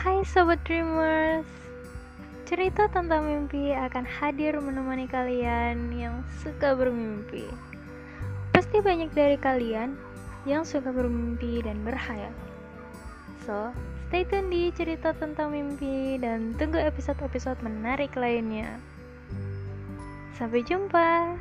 Hai Sobat Dreamers. Cerita tentang mimpi akan hadir menemani kalian yang suka bermimpi. Pasti banyak dari kalian yang suka bermimpi dan berhayal. So, stay tune di cerita tentang mimpi dan tunggu episode-episode menarik lainnya. Sampai jumpa.